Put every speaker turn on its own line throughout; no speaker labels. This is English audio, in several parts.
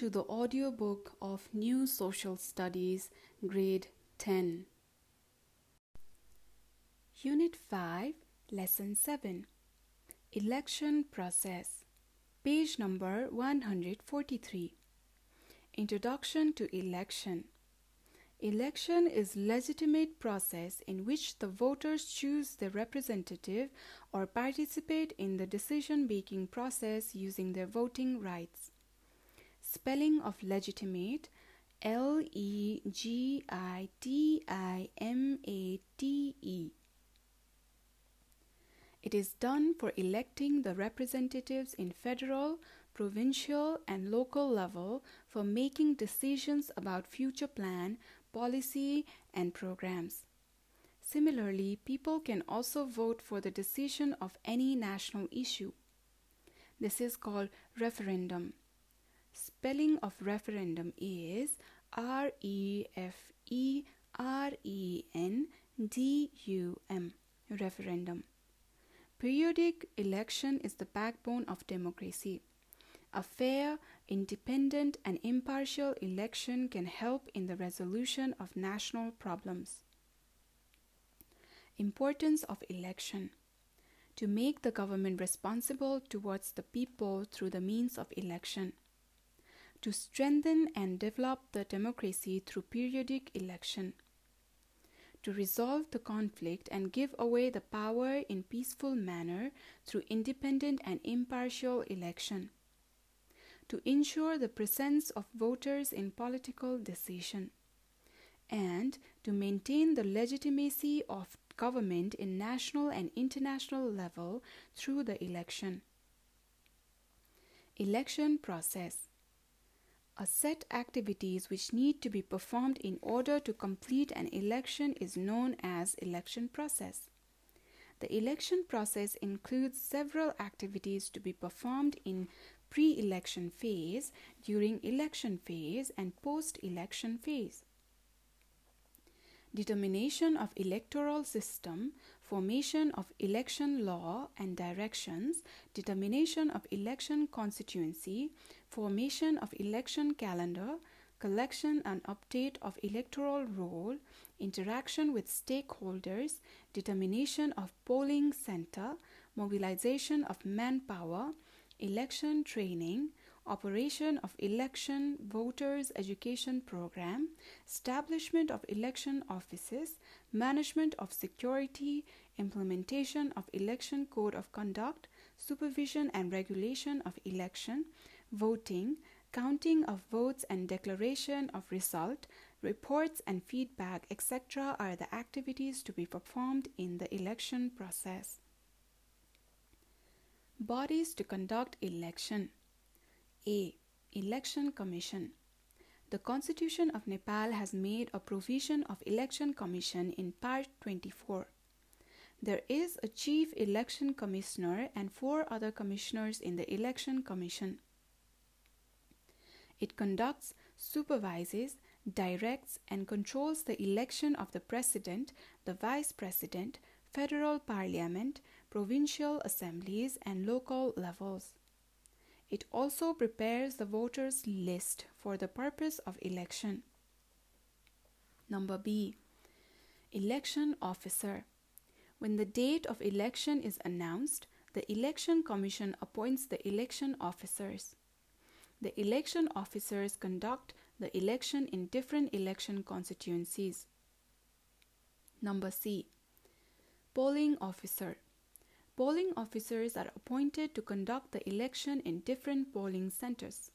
to the audiobook of New Social Studies, Grade 10. Unit 5, Lesson 7 Election Process, page number 143. Introduction to Election. Election is legitimate process in which the voters choose their representative or participate in the decision making process using their voting rights. Spelling of legitimate L E G I T I M A T E. It is done for electing the representatives in federal, provincial, and local level for making decisions about future plan, policy, and programs. Similarly, people can also vote for the decision of any national issue. This is called referendum. Spelling of referendum is R E F E R E N D U M referendum. Periodic election is the backbone of democracy. A fair, independent, and impartial election can help in the resolution of national problems. Importance of election to make the government responsible towards the people through the means of election to strengthen and develop the democracy through periodic election, to resolve the conflict and give away the power in peaceful manner through independent and impartial election, to ensure the presence of voters in political decision, and to maintain the legitimacy of government in national and international level through the election. Election process a set activities which need to be performed in order to complete an election is known as election process. The election process includes several activities to be performed in pre-election phase, during election phase and post-election phase. Determination of electoral system, formation of election law and directions, determination of election constituency, formation of election calendar, collection and update of electoral roll, interaction with stakeholders, determination of polling center, mobilization of manpower, election training, operation of election voters education program, establishment of election offices, management of security, implementation of election code of conduct, supervision and regulation of election, voting, counting of votes and declaration of result, reports and feedback, etc., are the activities to be performed in the election process. Bodies to conduct election. A. Election Commission. The Constitution of Nepal has made a provision of Election Commission in Part 24. There is a Chief Election Commissioner and four other commissioners in the Election Commission. It conducts, supervises, directs, and controls the election of the President, the Vice President, Federal Parliament, provincial assemblies, and local levels. It also prepares the voters' list for the purpose of election. Number B. Election Officer. When the date of election is announced, the Election Commission appoints the election officers. The election officers conduct the election in different election constituencies. Number C. Polling Officer. Polling officers are appointed to conduct the election in different polling centers.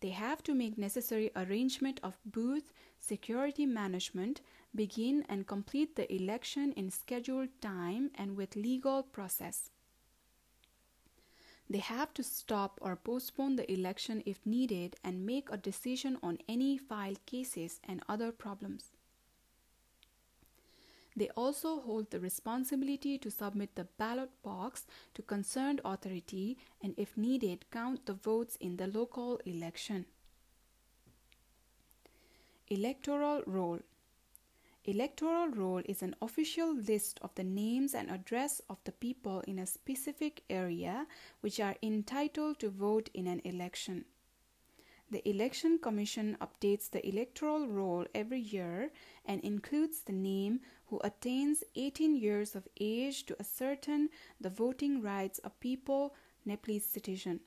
They have to make necessary arrangement of booth, security management, begin and complete the election in scheduled time and with legal process. They have to stop or postpone the election if needed and make a decision on any filed cases and other problems. They also hold the responsibility to submit the ballot box to concerned authority and if needed count the votes in the local election. Electoral roll Electoral roll is an official list of the names and address of the people in a specific area which are entitled to vote in an election. The Election Commission updates the electoral roll every year and includes the name who attains 18 years of age to ascertain the voting rights of people Nepalese citizen.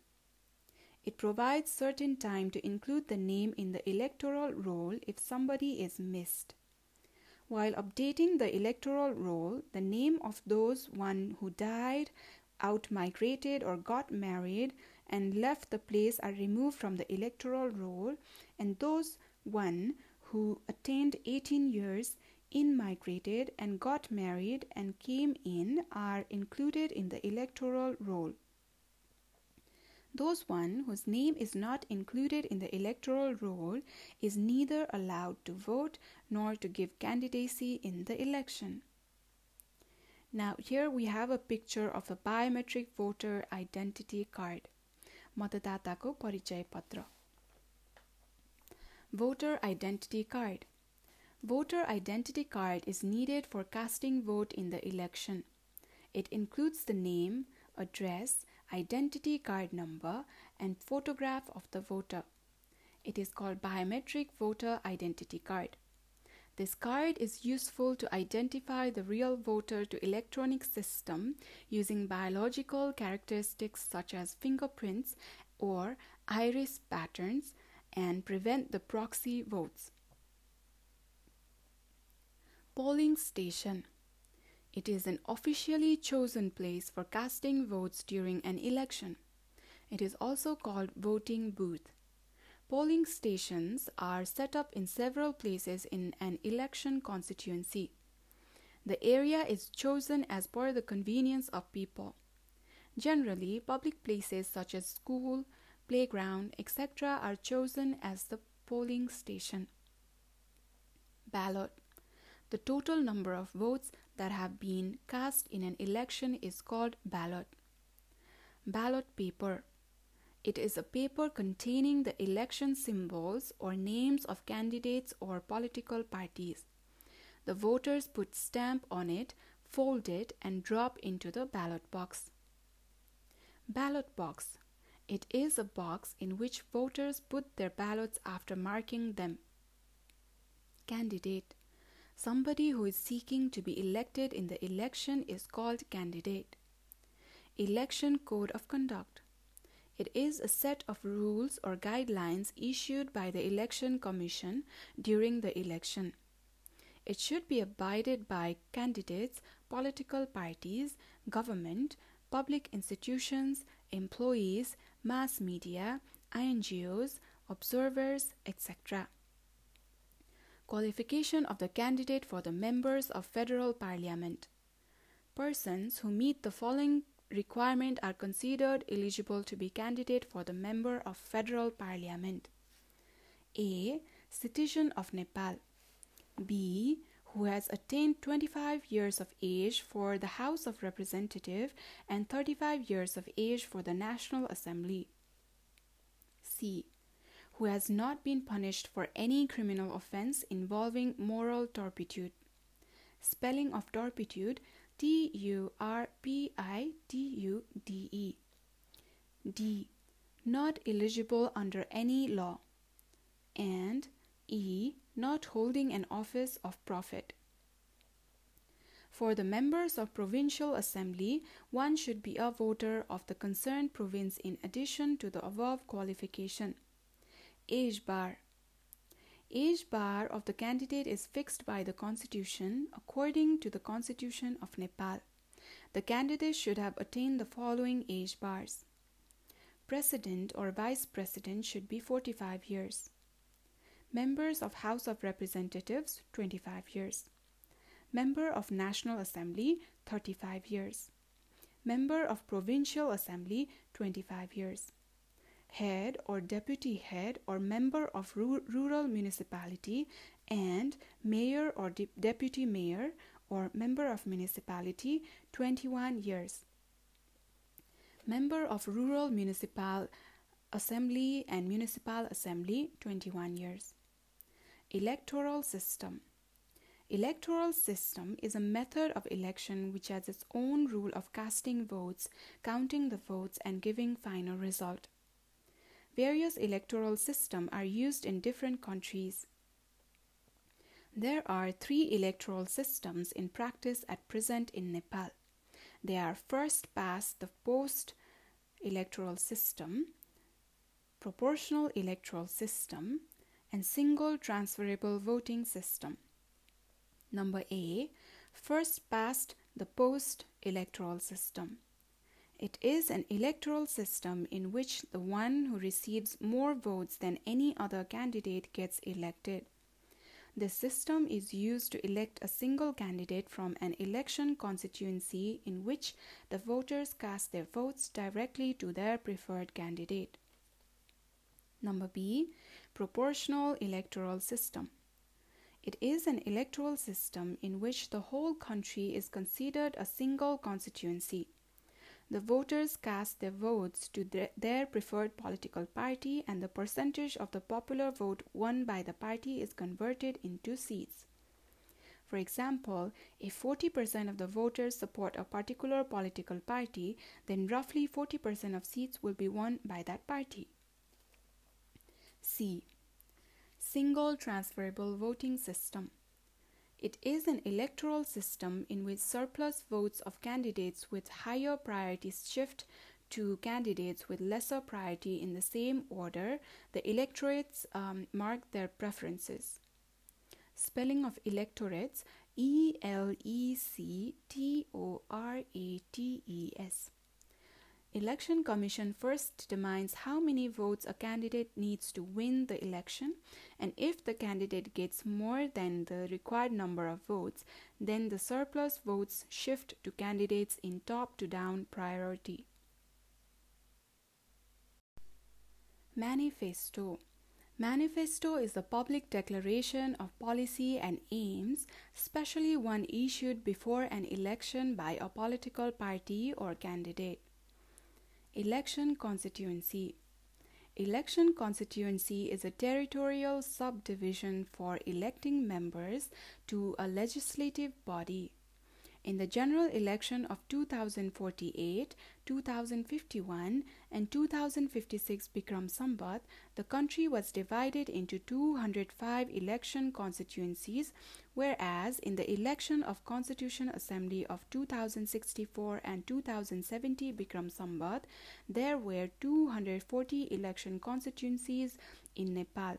It provides certain time to include the name in the electoral roll if somebody is missed. While updating the electoral roll, the name of those one who died, out migrated or got married and left the place are removed from the electoral roll and those one who attained 18 years in migrated and got married and came in are included in the electoral roll those one whose name is not included in the electoral roll is neither allowed to vote nor to give candidacy in the election. Now, here we have a picture of a biometric voter identity card. मतदाताको परिचय पत्र Voter identity card. Voter identity card is needed for casting vote in the election. It includes the name, address, identity card number, and photograph of the voter. It is called biometric voter identity card. This card is useful to identify the real voter to electronic system using biological characteristics such as fingerprints or iris patterns and prevent the proxy votes. Polling station it is an officially chosen place for casting votes during an election. It is also called voting booth. Polling stations are set up in several places in an election constituency. The area is chosen as per the convenience of people. Generally, public places such as school, playground, etc. are chosen as the polling station. Ballot. The total number of votes that have been cast in an election is called ballot. Ballot paper. It is a paper containing the election symbols or names of candidates or political parties. The voters put stamp on it, fold it, and drop into the ballot box. Ballot box. It is a box in which voters put their ballots after marking them. Candidate. Somebody who is seeking to be elected in the election is called candidate. Election Code of Conduct. It is a set of rules or guidelines issued by the Election Commission during the election. It should be abided by candidates, political parties, government, public institutions, employees, mass media, NGOs, observers, etc. Qualification of the candidate for the members of Federal Parliament. Persons who meet the following requirement are considered eligible to be candidate for the member of Federal Parliament. A. Citizen of Nepal. B. Who has attained 25 years of age for the House of Representative and 35 years of age for the National Assembly. C who has not been punished for any criminal offense involving moral turpitude. Spelling of turpitude T U R P I T U D E. D. Not eligible under any law. And E. Not holding an office of profit. For the members of provincial assembly, one should be a voter of the concerned province in addition to the above qualification age bar. Age bar of the candidate is fixed by the constitution according to the constitution of Nepal. The candidate should have attained the following age bars. President or vice president should be 45 years. Members of House of Representatives 25 years. Member of National Assembly 35 years. Member of Provincial Assembly 25 years head or deputy head or member of rural municipality and mayor or de deputy mayor or member of municipality 21 years. Member of rural municipal assembly and municipal assembly 21 years. Electoral system. Electoral system is a method of election which has its own rule of casting votes counting the votes and giving final result various electoral systems are used in different countries. There are three electoral systems in practice at present in Nepal. They are first past the post electoral system, proportional electoral system, and single transferable voting system. Number A, first past the post electoral system. It is an electoral system in which the one who receives more votes than any other candidate gets elected. This system is used to elect a single candidate from an election constituency in which the voters cast their votes directly to their preferred candidate. Number B, proportional electoral system. It is an electoral system in which the whole country is considered a single constituency. The voters cast their votes to their preferred political party, and the percentage of the popular vote won by the party is converted into seats. For example, if 40% of the voters support a particular political party, then roughly 40% of seats will be won by that party. C. Single transferable voting system. It is an electoral system in which surplus votes of candidates with higher priority shift to candidates with lesser priority in the same order. The electorates um, mark their preferences. Spelling of electorates E L E C T O R A T E S. Election Commission first determines how many votes a candidate needs to win the election and if the candidate gets more than the required number of votes then the surplus votes shift to candidates in top to down priority. Manifesto Manifesto is a public declaration of policy and aims, especially one issued before an election by a political party or candidate. Election constituency. Election constituency is a territorial subdivision for electing members to a legislative body. In the general election of 2048, 2051, and 2056 Bikram Sambat, the country was divided into 205 election constituencies, whereas in the election of Constitution Assembly of 2064 and 2070 Bikram Sambat, there were 240 election constituencies in Nepal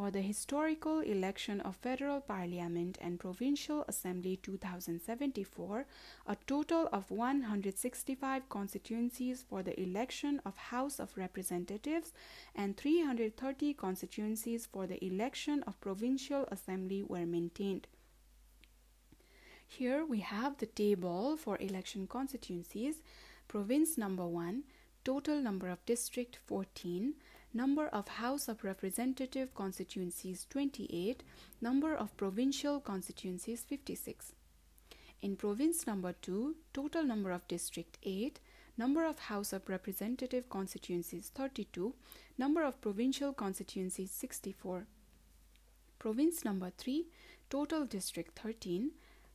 for the historical election of Federal Parliament and Provincial Assembly 2074, a total of 165 constituencies for the election of House of Representatives and 330 constituencies for the election of Provincial Assembly were maintained. Here we have the table for election constituencies. Province number 1, total number of district 14, number of House of Representative constituencies 28, number of provincial constituencies 56. In province number 2, total number of district 8, number of House of Representative constituencies 32, number of provincial constituencies 64. Province number 3, total district 13,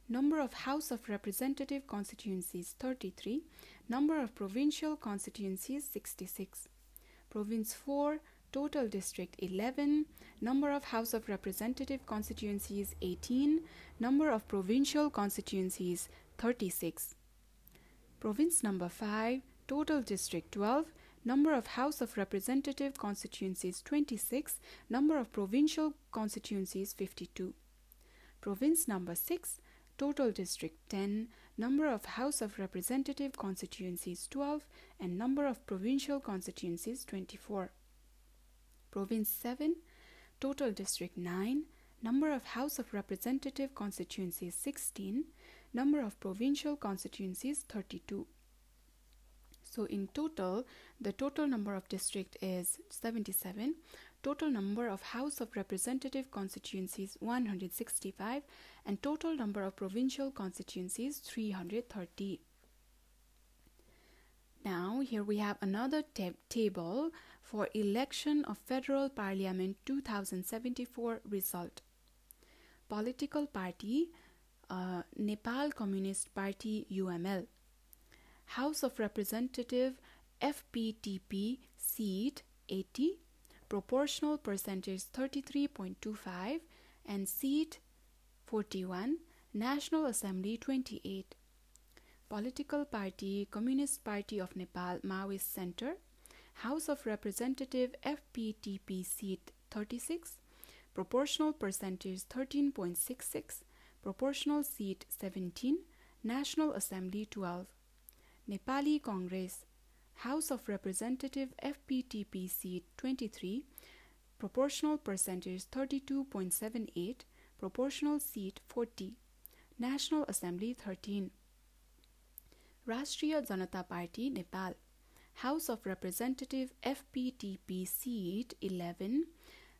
number of House of Representative constituencies 33, number of provincial constituencies 66. Province 4, total district 11, number of House of Representative constituencies 18, number of provincial constituencies 36. Province number 5, total district 12, number of House of Representative constituencies 26, number of provincial constituencies 52. Province number 6, total district 10, number of House of Representative constituencies 12, and number of provincial constituencies 24. Province 7, total district 9, number of House of Representative constituencies 16, number of provincial constituencies 32. So in total, the total number of district is 77, total number of House of Representative constituencies 165 and total number of provincial constituencies 330. Now here we have another tab table for election of Federal Parliament 2074 result. Political party uh, Nepal Communist Party UML House of Representative FPTP seat 80, proportional percentage 33.25, and seat 41, National Assembly 28. Political Party Communist Party of Nepal Maoist Center, House of Representative FPTP seat 36, proportional percentage 13.66, proportional seat 17, National Assembly 12. Nepali Congress, House of Representative FPTP seat 23, proportional percentage 32.78, proportional seat 40, National Assembly 13. Rashtriya Janata Party Nepal, House of Representative FPTP seat 11,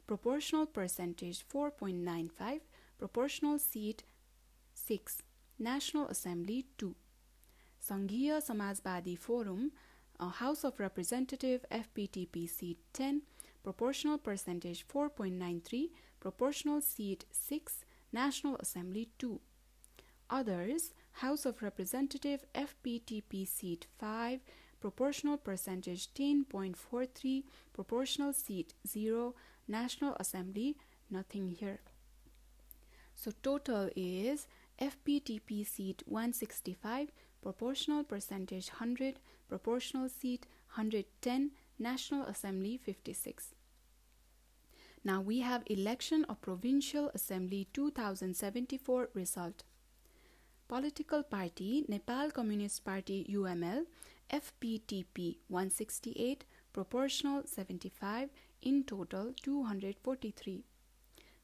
proportional percentage 4.95, proportional seat 6, National Assembly 2. Sanghiya Samajwadi Forum, House of Representative FPTP seat 10, proportional percentage 4.93, proportional seat 6, National Assembly 2. Others, House of Representative FPTP seat 5, proportional percentage 10.43, proportional seat 0, National Assembly, nothing here. So total is FPTP seat 165, proportional percentage 100, proportional seat 110, National Assembly 56. Now we have election of Provincial Assembly 2074 result. Political Party Nepal Communist Party UML FPTP 168 proportional 75 in total 243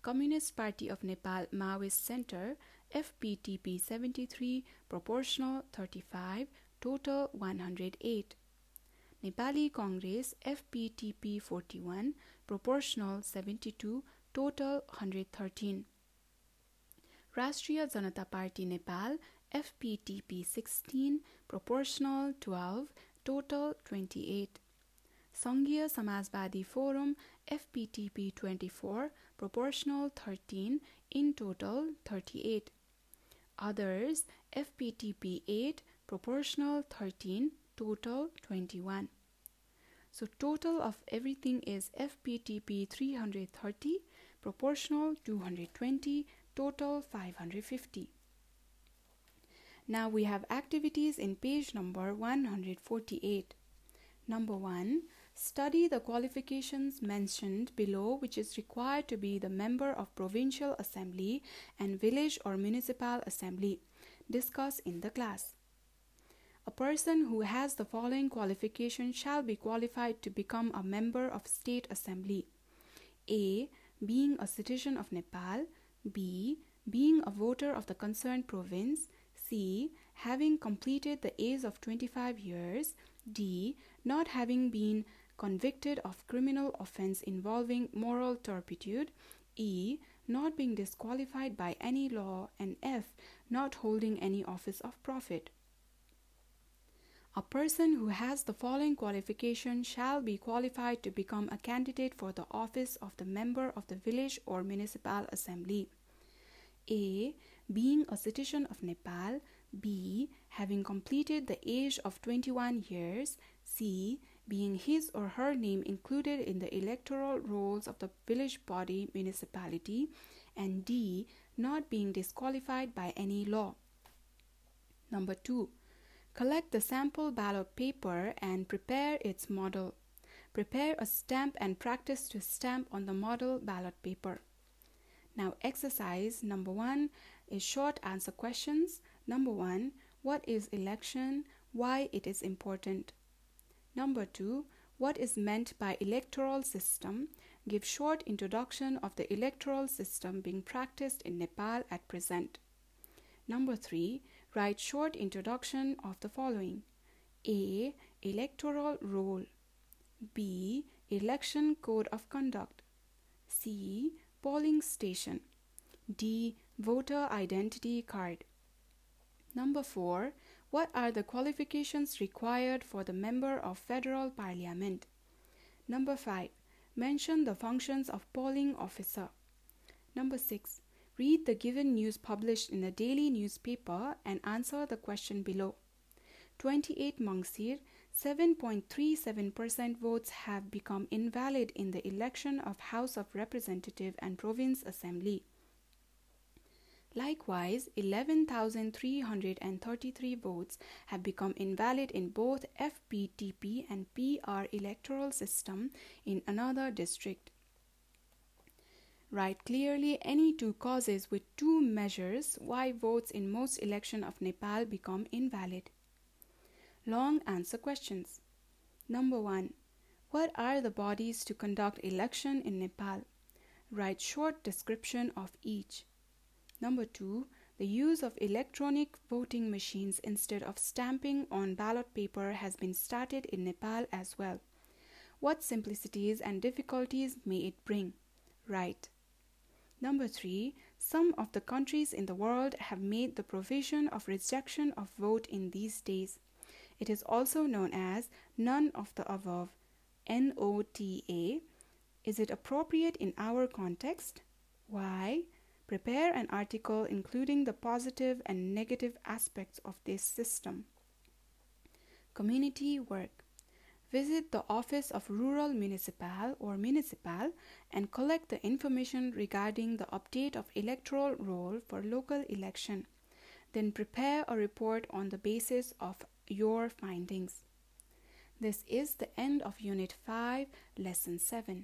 Communist Party of Nepal Maoist Center FPTP 73 proportional 35 total 108 Nepali Congress FPTP forty one proportional seventy two total hundred thirteen Rashtriya Janata Party Nepal FPTP sixteen proportional twelve total twenty eight Sanghiya Samajwadi Forum FPTP twenty four proportional thirteen in total thirty eight Others FPTP 8 proportional 13 total 21 so total of everything is FPTP 330 proportional 220 total 550 now we have activities in page number 148 number 1 study the qualifications mentioned below which is required to be the member of provincial assembly and village or municipal assembly. Discuss in the class. A person who has the following qualification shall be qualified to become a member of state assembly. A. Being a citizen of nepal. B. Being a voter of the concerned province, C. Having completed the age of 25 years, D. Not having been convicted of criminal offense involving moral turpitude, E. Not being disqualified by any law, and F. Not holding any office of profit. A person who has the following qualification shall be qualified to become a candidate for the office of the member of the village or municipal assembly. A. Being a citizen of Nepal. B. Having completed the age of 21 years. C. Being his or her name included in the electoral rolls of the village body municipality. And D. Not being disqualified by any law. Number 2. Collect the sample ballot paper and prepare its model. Prepare a stamp and practice to stamp on the model ballot paper. Now, exercise number one is short answer questions. Number one, what is election? Why it is important? Number two, what is meant by electoral system? Give short introduction of the electoral system being practiced in Nepal at present. Number three, write short introduction of the following. A. Electoral roll. B. Election code of conduct. C polling station. D. Voter identity card. Number 4. What are the qualifications required for the member of federal parliament? Number 5. Mention the functions of polling officer. Number 6. Read the given news published in the daily newspaper and answer the question below. 28 Mangsir 7.37% votes have become invalid in the election of House of Representative and Province Assembly. Likewise, 11,333 votes have become invalid in both FPTP and PR electoral system in another district. Write clearly any two causes with two measures why votes in most election of Nepal become invalid. Long answer questions. Number 1. What are the bodies to conduct election in Nepal? Write short description of each. Number two, the use of electronic voting machines instead of stamping on ballot paper has been started in Nepal as well. What simplicities and difficulties may it bring? Right. Number three, some of the countries in the world have made the provision of rejection of vote in these days. It is also known as none of the above, NOTA. Is it appropriate in our context? Why? Prepare an article including the positive and negative aspects of this system. Community work. Visit the Office of Rural Municipal or Municipal and collect the information regarding the update of electoral roll for local election. Then prepare a report on the basis of your findings. This is the end of Unit 5, Lesson 7.